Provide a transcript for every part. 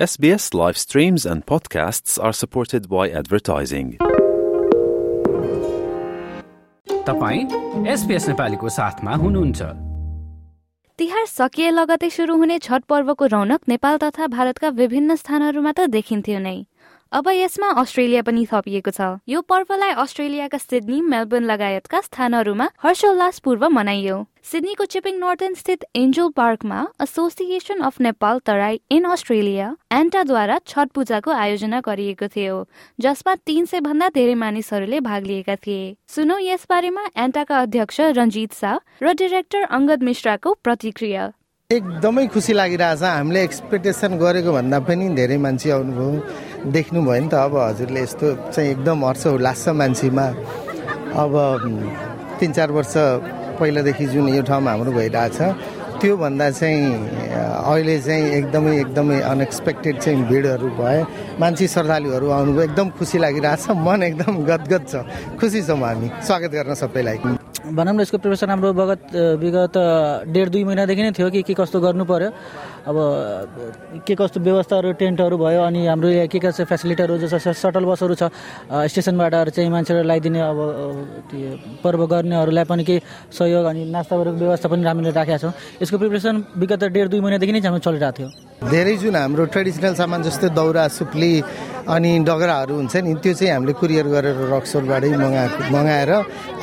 SBS live streams and podcasts are supported by advertising. तपाईँ SBS नेपालीको साथमा हुनुहुन्छ। तिहार सकिए लगतै सुरु हुने छठ पर्वको रौनक नेपाल तथा भारतका विभिन्न स्थानहरूमा त देखिन्थ्यो नै। अब यसमा अस्ट्रेलिया पनि थपिएको छ। यो पर्वलाई अस्ट्रेलियाका सिडनी मेलबर्न लगायतका स्थानहरूमा हर्षोल्लासपूर्व मनाइयो। सिडनीको चिपिङ नर्थन स्थित एन्जल पार्कमा Association of Nepal Terai in Australia एन्टाद्वारा Chhath पूजाको आयोजना गरिएको थियो जसमा तीन सय भन्दा धेरै मानिसहरूले भाग लिएका थिए। सुनौ यस बारेमा एन्टाका अध्यक्ष रञ्जित शाह र डिरेक्टर अङ्गद मिश्राको प्रतिक्रिया। एकदमै खुसी लागिरहेछ हामीले एक्सपेक्टेसन गरेको भन्दा पनि धेरै मान्छे आउनुभयो देख्नुभयो नि त अब हजुरले यस्तो चाहिँ एकदम हर्ष उल्लास छ मान्छेमा। अब तिन चार वर्ष पहिलादेखि जुन यो ठाउँमा हाम्रो भइरहेछ त्योभन्दा चाहिँ अहिले चाहिँ एकदमै एकदमै अनएक्सपेक्टेड चाहिँ भिडहरू भए मान्छे श्रद्धालुहरू आउनुभयो। एकदम खुसी लागिरहेछ मन एकदम गदगद छ। खुसी छौँ हामी। स्वागत गर्न सबैलाई। भनौँ न यसको प्रिपेरेसन हाम्रो विगत विगत डेढ दुई महिनादेखि नै थियो कि के कस्तो गर्नु पर्यो। अब के कस्तो व्यवस्थाहरू टेन्टहरू भयो अनि हाम्रो के के छ फेसिलिटीहरू जस्तो सटल बसहरू छ स्टेसनबाट चाहिँ मान्छेहरू लगाइदिने अब पर्व गर्नेहरूलाई पनि केही सहयोग अनि नास्ताहरूको व्यवस्था पनि राम्ररी राखेका छौँ। यसको प्रिपेरेसन विगत डेढ दुई महिनादेखि नै हाम्रो चलिरहेको थियो। धेरै जुन हाम्रो ट्रेडिसनल सामान जस्तै दौरा सुप्ली अनि डगराहरू हुन्छ नि त्यो चाहिँ हामीले कुरियर गरेर रक्सोलबाटै मगाएको मगाएर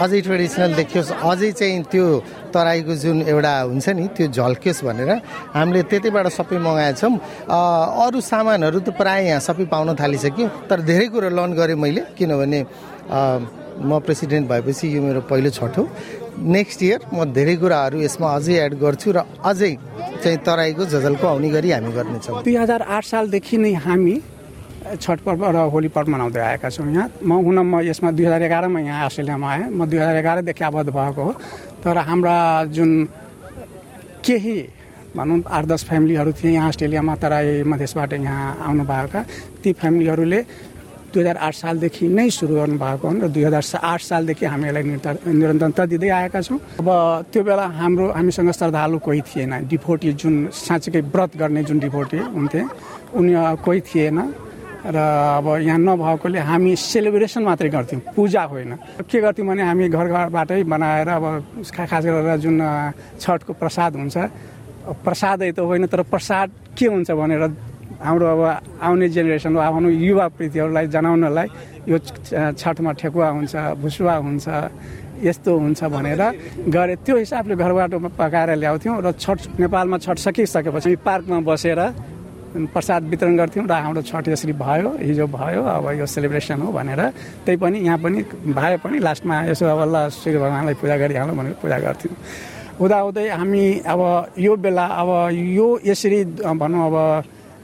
अझै ट्रेडिसनल देखियोस्। अझै चाहिँ त्यो तराईको जुन एउटा हुन्छ नि त्यो झल्कियोस् भनेर हामीले त्यतैबाट सबै मगाएछौँ अरू सामानहरू त प्रायः यहाँ सबै पाउन थालिसक्यो। तर धेरै कुरो लर्न गरेँ मैले किनभने म प्रेसिडेन्ट भएपछि यो मेरो पहिलो छठ। हो नेक्स्ट इयर म धेरै कुराहरू यसमा अझै एड गर्छु र अझै चाहिँ तराईको झझल्को आउने गरी हामी गर्नेछौँ। दुई हजार आठ सालदेखि नै हामी छठ पर्व र होली पर्व मनाउँदै आएका छौँ यहाँ। म हुन म यसमा दुई हजार एघारमा यहाँ अस्ट्रेलियामा आएँ। म दुई हजार एघारदेखि आबद्ध भएको हो। तर हाम्रा जुन केही भनौँ आठ दस फ्यामिलीहरू थिए यहाँ अस्ट्रेलियामा तराई मधेसबाट यहाँ आउनुभएका ती फ्यामिलीहरूले दुई हजार आठ सालदेखि नै सुरु गर्नुभएको हो र दुई हजार आठ सालदेखि हामी यसलाई निरन्तरता दिँदै आएका छौँ। अब त्यो बेला हाम्रो हामीसँग श्रद्धालु कोही थिएन। डिभोटी जुन साँच्चीकै व्रत गर्ने जुन डिभोटी हुन्थे उनी कोही थिएन। र अब यहाँ नभएकोले हामी सेलिब्रेसन मात्रै गर्थ्यौँ पूजा होइन। के गर्थ्यौँ भने हामी घर घरबाटै बनाएर अब खास गरेर जुन छठको प्रसाद हुन्छ प्रसादै त होइन तर प्रसाद के हुन्छ भनेर हाम्रो अब आउने जेनेरेसन आफ्नो युवा पीढिहरूलाई जनाउनलाई यो छठमा ठेकुवा हुन्छ भुसुवा हुन्छ यस्तो हुन्छ भनेर गरे त्यो हिसाबले घरबाट पकाएर ल्याउँथ्यौँ र छठ नेपालमा छठ सकिसकेपछि पार्कमा बसेर प्रसाद वितरण गर्थ्यौँ र हाम्रो छठ यसरी भयो हिजो भयो अब यो सेलिब्रेसन हो भनेर। त्यही पनि यहाँ पनि भए पनि लास्टमा यसो अब ल सूर्य भगवान्लाई पूजा गरिहालौँ भनेर पूजा गर्थ्यौँ। हुँदाहुँदै हामी अब यो बेला अब यो यसरी भनौँ अब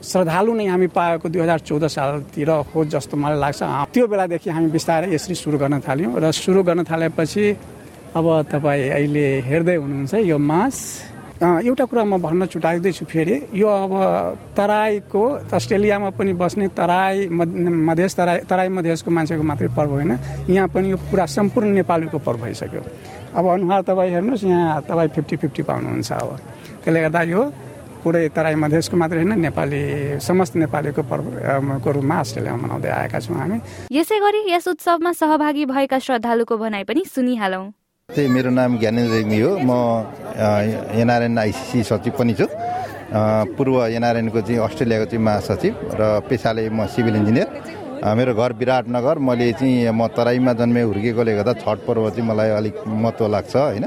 श्रद्धालु नै हामी पाएको दुई हजार चौध सालतिर हो जस्तो मलाई लाग्छ। त्यो बेलादेखि हामी बिस्तारै यसरी सुरु गर्न थाल्यौँ र सुरु गर्न थालेपछि अब तपाईँ अहिले हेर्दै हुनुहुन्छ यो मास। एउटा कुरा म भन्न छुटाइदिँदैछु फेरि यो अब तराईको अस्ट्रेलियामा पनि बस्ने तराई मधेस तराई तराई मधेसको मान्छेको मात्रै पर्व होइन। यहाँ पनि यो पुरा सम्पूर्ण नेपालीको पर्व भइसक्यो। अब अनुहार तपाईँ हेर्नुहोस् यहाँ तपाईँ फिफ्टी फिफ्टी पाउनुहुन्छ अब। त्यसले गर्दा यो पुरै तराई मधेसको मात्रै होइन नेपाली समस्त नेपालीको पर्वको रूपमा अस्ट्रेलियामा मनाउँदै आएका छौँ हामी। यसै गरी यस उत्सवमा सहभागी भएका श्रद्धालुको भनाइ पनि सुनिहालौँ। त्यही मेरो नाम ज्ञानेन्द्र रेग्मी हो। म एनआरएन आइसिसी सचिव पनि छु। पूर्व एनआरएनको चाहिँ अस्ट्रेलियाको चाहिँ महासचिव र पेसाले म सिभिल इन्जिनियर। मेरो घर विराटनगर। मैले चाहिँ म तराईमा जन्मे हुर्केकोले गर्दा छठ पर्व चाहिँ मलाई अलिक महत्त्व लाग्छ होइन।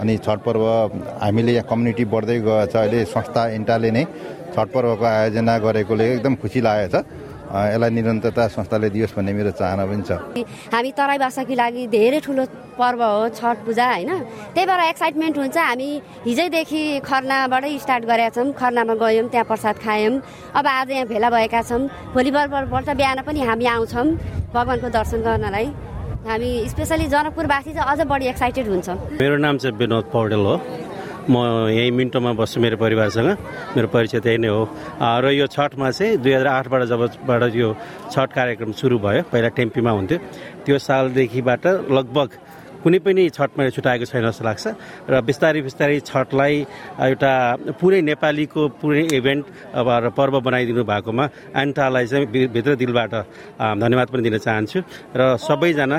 अनि छठ पर्व हामीले यहाँ कम्युनिटी बढ्दै गएको छ अहिले संस्था इन्टाले नै छठ पर्वको आयोजना गरेकोले एकदम खुसी लागेको छ। यसलाई निरन्तरता संस्थाले दियोस् भन्ने मेरो चाहना पनि छ। हामी तराई भाषाको लागि धेरै ठुलो पर्व हो छठ पूजा होइन? त्यही भएर एक्साइटमेन्ट हुन्छ। हामी हिजैदेखि खर्नाबाटै स्टार्ट गरेका छौँ। खर्नामा गयौँ त्यहाँ प्रसाद खायौँ। अब आज यहाँ भेला भएका छौँ। भोलिपल्ट बिहान पनि हामी आउँछौँ भगवान्को दर्शन गर्नलाई। हामी स्पेसली जनकपुरवासी चाहिँ अझ बढी एक्साइटेड हुन्छ। मेरो नाम चाहिँ विनोद पौडेल हो। म यहीँ मिन्टोमा बस्छु मेरो परिवारसँग। मेरो परिचय त्यही नै हो। र यो छठमा चाहिँ दुई हजार आठबाट जबबाट यो छठ कार्यक्रम सुरु भयो पहिला टेम्पीमा हुन्थ्यो। त्यो सालदेखिबाट लगभग कुनै पनि छठमा छुट्याएको छैन जस्तो लाग्छ। र बिस्तारै बिस्तारै छठलाई एउटा पुरै नेपालीको पुरै इभेन्ट अब पर्व बनाइदिनु भएकोमा एन्टालाई चाहिँ भित्र दिलबाट धन्यवाद पनि दिन चाहन्छु। र सबैजना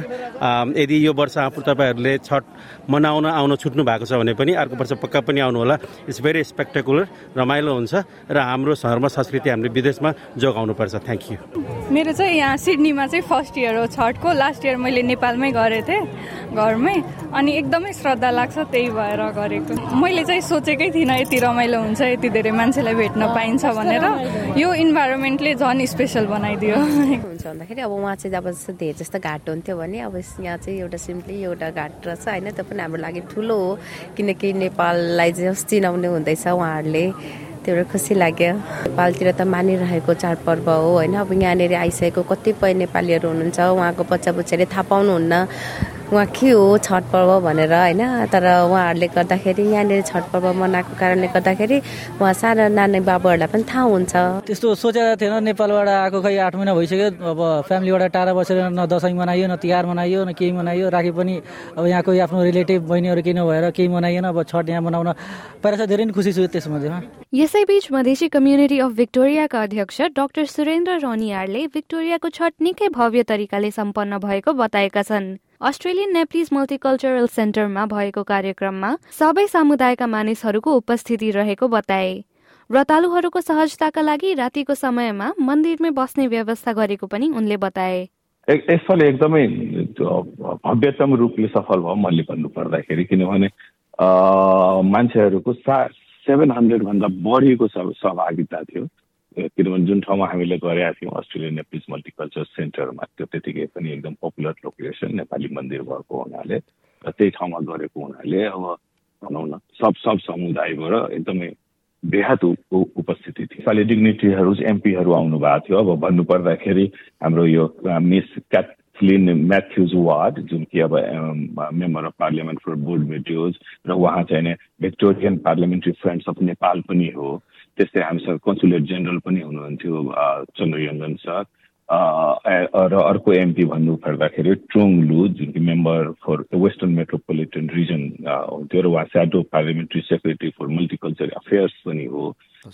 यदि यो वर्ष आफू तपाईँहरूले छठ मनाउन आउन छुट्नु भएको छ भने पनि अर्को वर्ष पक्का पनि आउनुहोला। इट्स भेरी स्पेक्टेकुलर रमाइलो हुन्छ र हाम्रो धर्म संस्कृति हामीले विदेशमा जोगाउनुपर्छ। थ्याङ्क यू मेरो चाहिँ यहाँ सिडनीमा चाहिँ फर्स्ट इयर हो छठको। लास्ट इयर मैले नेपालमै गरेको थिएँ। घरमै अनि एकदमै श्रद्धा लाग्छ त्यही भएर गरेको। मैले चाहिँ सोचेकै थिइनँ यति रमाइलो हुन्छ यति धेरै मान्छेलाई भेट्न पाइन्छ भनेर। यो इन्भाइरोमेन्टले झन् स्पेसल बनाइदियो। हुन्छ भन्दाखेरि अब उहाँ चाहिँ जब जस्तो धेरै जस्तो घाट हुन्थ्यो भने अब यहाँ चाहिँ एउटा सिम्पली एउटा घाट रहेछ होइन? त्यो पनि हाम्रो लागि ठुलो हो। किनकि नेपाललाई चाहिँ चिनाउने हुँदैछ उहाँहरूले। त्यो खुसी लाग्यो। नेपालतिर त मानिरहेको चाडपर्व हो होइन? अब यहाँनिर आइसकेको कतिपय नेपालीहरू हुनुहुन्छ उहाँको बच्चा बच्चाले थाहा पाउनुहुन्न। उहाँ के हो छठ पर्व भनेर होइन? तर उहाँहरूले गर्दाखेरि यहाँनिर छठ पर्व मनाएको कारणले गर्दाखेरि उहाँ सानो नानी बाबुहरूलाई पनि थाहा हुन्छ। त्यस्तो सोचेको थिएन। नेपालबाट आएको खै आठ महिना भइसक्यो। अब फ्यामिलीबाट टाढा बसेर न दसैँ मनाइयो न तिहार मनाइयो न केही मनाइयो। राखी पनि अब यहाँको आफ्नो रिलेटिभ बहिनीहरू केही नभएर केही मनाइएन। अब छठ यहाँ मनाउन पाएर धेरै नै खुसी छु त्यसमध्येमा यसैबीच मधेसी कम्युनिटी अफ भिक्टोरियाका अध्यक्ष डाक्टर सुरेन्द्र रनियारले भिक्टोरियाको छठ निकै भव्य तरिकाले सम्पन्न भएको बताएका छन्। अस्ट्रेलियन नेप्लिज मल्टिकल्चरल सेन्टरमा भएको कार्यक्रममा सबै समुदायका मानिसहरूको उपस्थिति रहेको बताए। व्रतालुहरूको सहजताका लागि रातिको समयमा मन्दिरमै बस्ने व्यवस्था गरेको पनि उनले बताए। यसपालि एकदमै भव्यतम रूपले सफल भयो मैले भन्नु पर्दाखेरि किनभने मान्छेहरूको सा सेभेन हन्ड्रेडभन्दा बढीको सहभागिता थियो। किनभने जुन ठाउँमा हामीले गरेका थियौँ अस्ट्रेलियन नेप्लिज मल्टिकल्चर सेन्टरमा त्यो त्यतिकै पनि एकदम पपुलर लोकेसन नेपाली मन्दिर भएको हुनाले र त्यही ठाउँमा गरेको हुनाले अब भनौँ न सब सब समुदायबाट एकदमै बेहद उपस्थिति थियो। यसपालि डिग्निटीहरू एमपीहरू आउनु भएको थियो। अब भन्नुपर्दाखेरि हाम्रो यो मिस क्याथलिन म्याथ्युज वार्ड जुन कि अब मेम्बर अफ पार्लियामेन्ट फर बोर्ड मेट्योज र उहाँ चाहिँ Victorian parliamentary friends of Nepal पनि हो। त्यस्तै हामीसँग कन्सुलेट जेनरल पनि हुनुहुन्थ्यो चन्द्रयङ्गन सर र अर्को एमपी भन्नु पर्दाखेरि ट्रोङ लु जुन कि member for Western Metropolitan Region हुन्थ्यो र उहाँ shadow parliamentary secretary for multicultural affairs पनि हो।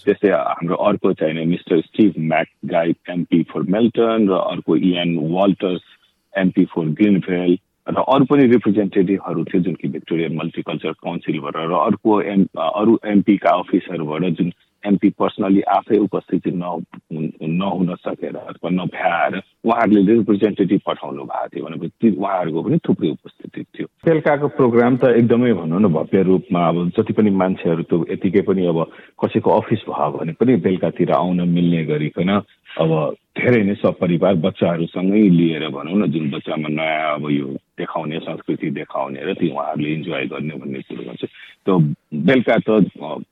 त्यस्तै हाम्रो अर्को चाहिने mister Steve McGhie MP for Melton र अर्को Iwan Walters MP for Greenvale र अरू पनि रिप्रेजेन्टेटिभहरू थियो जुन कि भिक्टोरियन मल्टिकल्चर काउन्सिलबाट र अर्को एम अरू एमपीका अफिसरबाट जुन एमपी पर्सनली आफै उपस्थिति नहुन सकेर अथवा नभ्याएर उहाँहरूले रिप्रेजेन्टेटिभ पठाउनु भएको थियो भनेपछि उहाँहरूको पनि थुप्रै उपस्थिति थियो बेलुकाको प्रोग्राम त एकदमै भनौँ न भव्य रूपमा अब जति पनि मान्छेहरू त यतिकै पनि अब कसैको अफिस भयो भने पनि बेलुकातिर आउन मिल्ने गरिकन अब धेरै नै सपरिवार बच्चाहरूसँगै लिएर भनौँ न जुन बच्चामा नयाँ अब यो देखाउने संस्कृति देखाउने र ती उहाँहरूले इन्जोय गर्ने भन्ने कुरोमा चाहिँ त्यो बेलुका त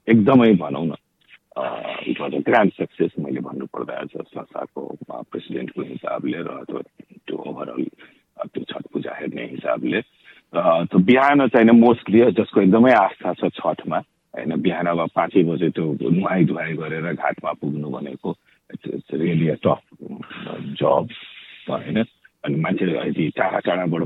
एकदमै भनौँ न it was a grand success मैले भन्नुपर्दा एज अ संस्थाको प्रेसिडेन्टको हिसाबले र अथवा त्यो ओभरअल त्यो छठ पूजा हेर्ने हिसाबले त्यो बिहान चाहिँ मोस्टली जसको एकदमै आस्था छ छठमा होइन बिहान अब पाँचै बजे त्यो नुहाइ धुवाइ गरेर घाटमा पुग्नु भनेको it's really a tough job होइन अनि मान्छेले यदि टाढा टाढाबाट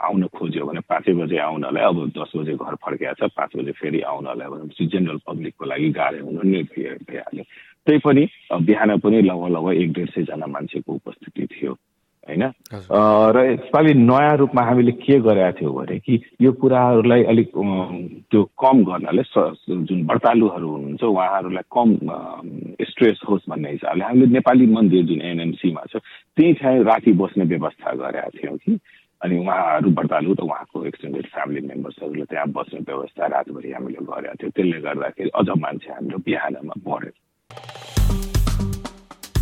आउन खोज्यो भने पाँचै बजे आउनलाई अब दस बजे घर फर्किया छ पाँच बजे फेरि आउनलाई भनेपछि जेनरल पब्लिकको लागि गाह्रो हुनु नै भइहाल्यो त्यही पनि बिहान पनि लगभग लगभग एक डेढ सयजना मान्छेको उपस्थिति थियो। होइन? र यसपालि नयाँ रूपमा हामीले के गरेका थियौँ भने कि यो कुराहरूलाई अलिक त्यो कम गर्नाले जुन व्रतालुहरू हुनुहुन्छ उहाँहरूलाई कम स्ट्रेस होस् भन्ने हिसाबले हामीले नेपाली मन्दिर जुन एनएमसीमा छ त्यही ठाउँ राति बस्ने व्यवस्था गरेका थियौँ कि। अनि उहाँहरू व्रतालु र उहाँको एक्सटेन्डेड फ्यामिली मेम्बर्सहरूले त्यहाँ बस्ने व्यवस्था रातभरि हामीले गरेका थियौँ। त्यसले गर्दाखेरि अझ मान्छे हाम्रो बिहानमा बढ्यो।